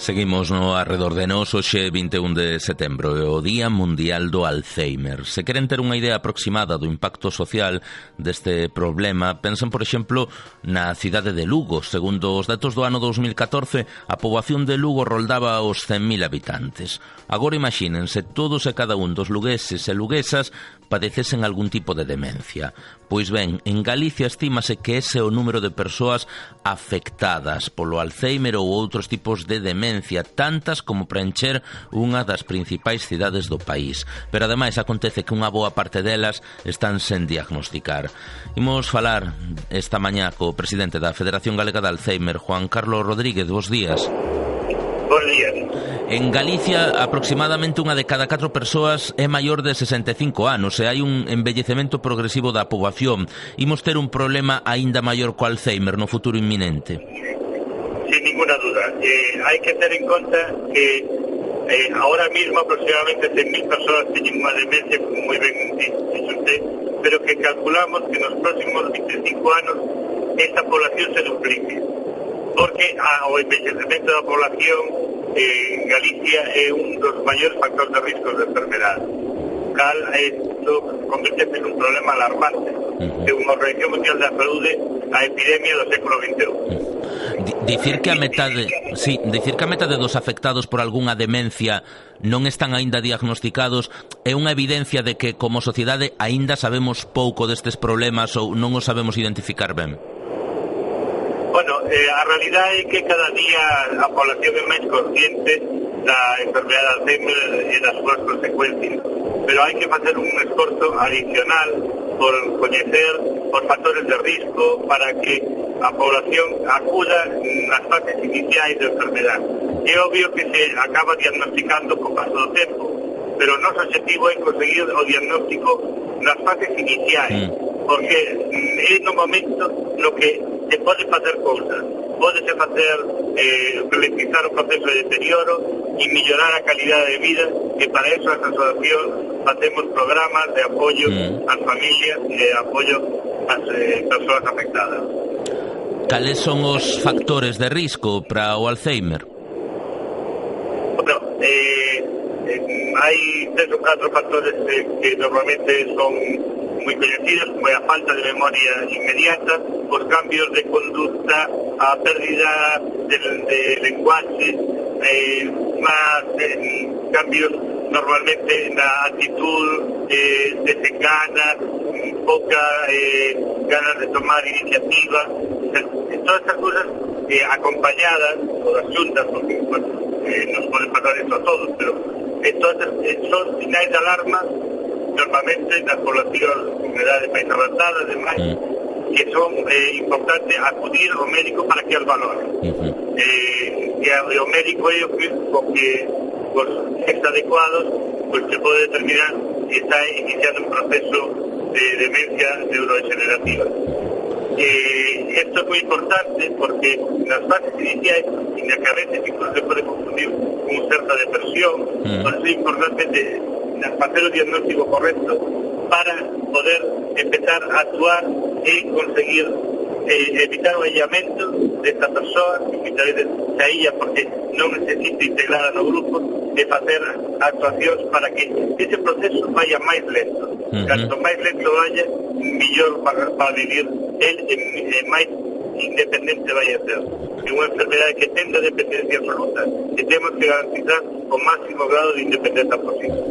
Seguimos no arredor de nos hoxe 21 de setembro, o Día Mundial do Alzheimer. Se queren ter unha idea aproximada do impacto social deste problema, pensen, por exemplo, na cidade de Lugo. Segundo os datos do ano 2014, a poboación de Lugo roldaba os 100.000 habitantes. Agora imagínense, todos e cada un dos lugueses e luguesas padecesen algún tipo de demencia. Pois ben, en Galicia estímase que ese é o número de persoas afectadas polo Alzheimer ou outros tipos de demencia Valencia, tantas como para encher unha das principais cidades do país. Pero ademais acontece que unha boa parte delas están sen diagnosticar. Imos falar esta mañá co presidente da Federación Galega de Alzheimer, Juan Carlos Rodríguez. Bos días. Bos días. En Galicia, aproximadamente unha de cada catro persoas é maior de 65 anos e hai un embellecemento progresivo da poboación. Imos ter un problema aínda maior co Alzheimer no futuro inminente. sin ninguna duda. Eh, hay que tener en cuenta que eh, ahora mismo aproximadamente 100.000 personas tienen una demencia, como muy bien dice usted, pero que calculamos que en los próximos 25 años esta población se duplique. Porque ah, o el envejecimiento de la población en Galicia es uno de los mayores factores de riesgo de enfermedad. Cal, esto convierte en un problema alarmante. Según la Organización Mundial de la Salud, a epidemia do século XXI. Dicir que a metade, sí, dicir que a metade dos afectados por algunha demencia non están aínda diagnosticados é unha evidencia de que como sociedade aínda sabemos pouco destes problemas ou non os sabemos identificar ben. Bueno, eh, a realidade é que cada día a población é máis consciente da enfermedade de Alzheimer e das súas consecuencias pero hai que facer un esforzo adicional por coñecer os factores de risco para que a población acuda nas fases iniciais da enfermedade. É obvio que se acaba diagnosticando co paso do tempo, pero o noso objetivo é conseguir o diagnóstico nas fases iniciais, mm. porque mm, é no momento no que se pode facer cousas. Podese facer, eh, ralentizar o proceso de deterioro e mellorar a calidade de vida, e para eso as asociación facemos programas de apoio mm. ás familias, de apoio as eh, persoas afectadas. Cales son os factores de risco para o Alzheimer? Bueno, eh, eh, hai tres ou catro factores eh, que normalmente son moi coñecidos, como é a falta de memoria inmediata, os cambios de conducta, a pérdida de, de lenguaje, eh, máis eh, cambios normalmente na actitud que se gana, poca eh, ganas de tomar iniciativa, todas estas cosas eh, acompañadas, todas juntas, porque eh, nos puede pasar eso a todos, pero eh, entonces son señales de alarma normalmente en las poblaciones de humedades país avanzadas, demás, mm. que son importantes acudir al médico para que los valore. Mm -hmm. y al médico ellos, porque con los adecuados, pues se puede determinar está iniciando un proceso de demencia neurodegenerativa. Eh, esto es muy importante porque las fases iniciales, y que a veces incluso se puede confundir con cierta depresión, mm. por eso es importante de, hacer el diagnóstico correcto para poder empezar a actuar y conseguir eh, evitar o aillamento desta persoa evitar a ella porque non necesita integrada no grupo e facer actuacións para que ese proceso vaya máis lento. Uh -huh. Canto máis lento vaya, millor para, para vivir el e, e máis independente vai a ser. É unha enfermedade que ten da dependencia absoluta e temos que garantizar o máximo grado de independencia posible.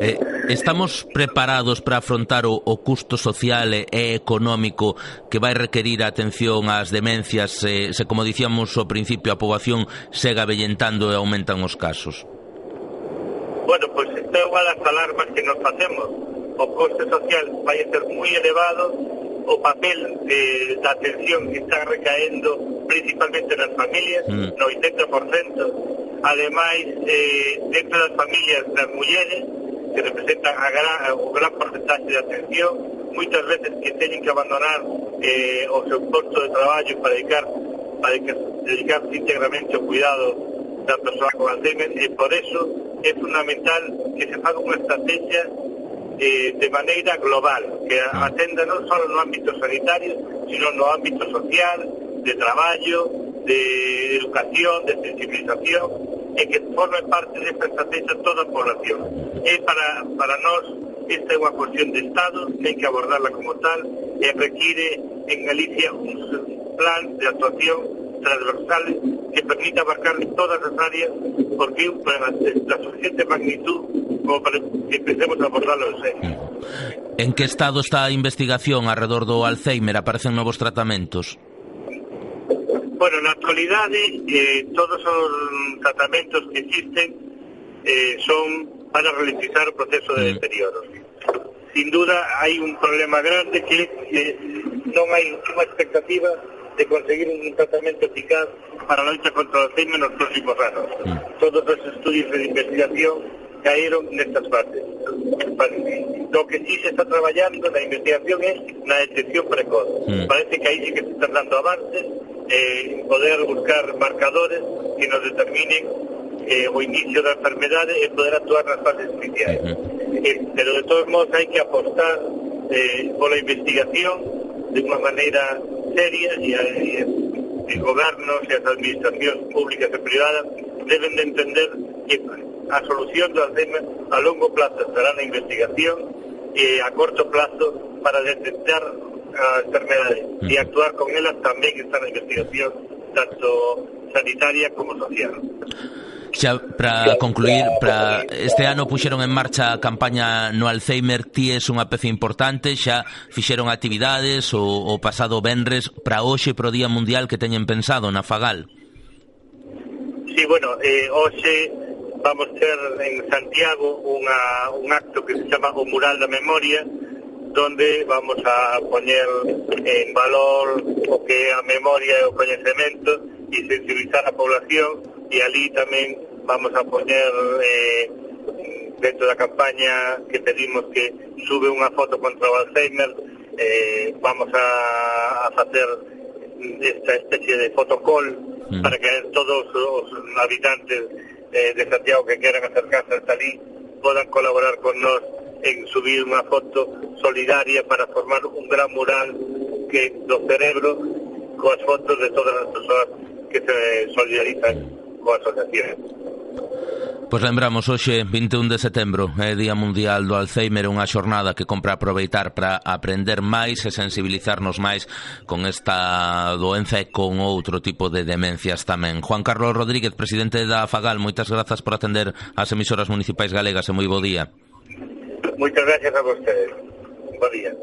Eh, estamos preparados para afrontar o, o custo social e, e económico que vai requerir a atención ás demencias se, se como dicíamos ao principio, a poboación sega avellentando e aumentan os casos? Bueno, pois pues, está unha das alarmas que nos facemos. O coste social vai ser moi elevado o papel de, da atención que está recaendo principalmente nas familias, mm. no 80%, ademais eh, dentro das familias das mulleres que representan a gran, o gran porcentaje de atención moitas veces que teñen que abandonar eh, o seu posto de traballo para dedicar para dedicarse íntegramente ao cuidado da persoa con Alzheimer e por eso é fundamental que se faga unha estrategia eh, de maneira global, que atenda non só no ámbito sanitario, sino no ámbito social, de traballo, de educación, de sensibilización, e que forme parte desta estrategia toda a población. E para, para nós esta é unha cuestión de Estado, ten que abordarla como tal, e require en Galicia un plan de actuación transversal que permita abarcar todas as áreas porque é un plan la suficiente magnitud como para que empecemos a abordarlo en serio. En que estado está a investigación alrededor do Alzheimer? Aparecen novos tratamentos? Bueno, na actualidade eh, todos os tratamentos que existen eh, son para ralentizar o proceso de mm. deterioro. Sin duda hai un problema grande que eh, non hai unha expectativa de conseguir un tratamento eficaz para a lucha contra o Alzheimer nos próximos anos. Mm. Todos os estudios de investigación caeron nestas partes. Lo que sí se está traballando na investigación é na detección precoz. Mm. Parece que aí sí que se están dando avances eh, poder buscar marcadores que nos determinen eh, o inicio de enfermedades y poder actuar en las fases iniciales. Eh, pero de todos modos hay que apostar eh, por la investigación de una manera seria y, y, gobiernos las administraciones públicas y privadas deben de entender que a solución del tema a largo plazo será la investigación y a corto plazo para detectar a enfermedades y actuar con ellas tamén está na investigación tanto sanitaria como social. Xa para concluir, para este ano puxeron en marcha a campaña no Alzheimer ti es unha peza importante, xa fixeron actividades o, o pasado venres para hoxe pro Día Mundial que teñen pensado na Fagal. Sí, bueno, eh, hoxe vamos ter en Santiago unha, un acto que se chama o Mural da Memoria, donde vamos a poñer en valor o que é a memoria e o coñecemento e sensibilizar a población e ali tamén vamos a poñer eh, dentro da campaña que pedimos que sube unha foto contra o Alzheimer eh, vamos a, a facer esta especie de fotocol mm. para que todos os habitantes eh, de Santiago que queran acercarse hasta ali podan colaborar con nós en subir unha foto solidaria para formar un gran mural que do cerebro coas fotos de todas as persoas que se solidarizan coa asociación. Pois lembramos hoxe 21 de setembro é Día Mundial do Alzheimer unha xornada que compra aproveitar para aprender máis e sensibilizarnos máis con esta doenza e con outro tipo de demencias tamén. Juan Carlos Rodríguez, presidente da Fagal, moitas grazas por atender as emisoras municipais galegas e moi bo día. Muchas gracias a ustedes. Buen día.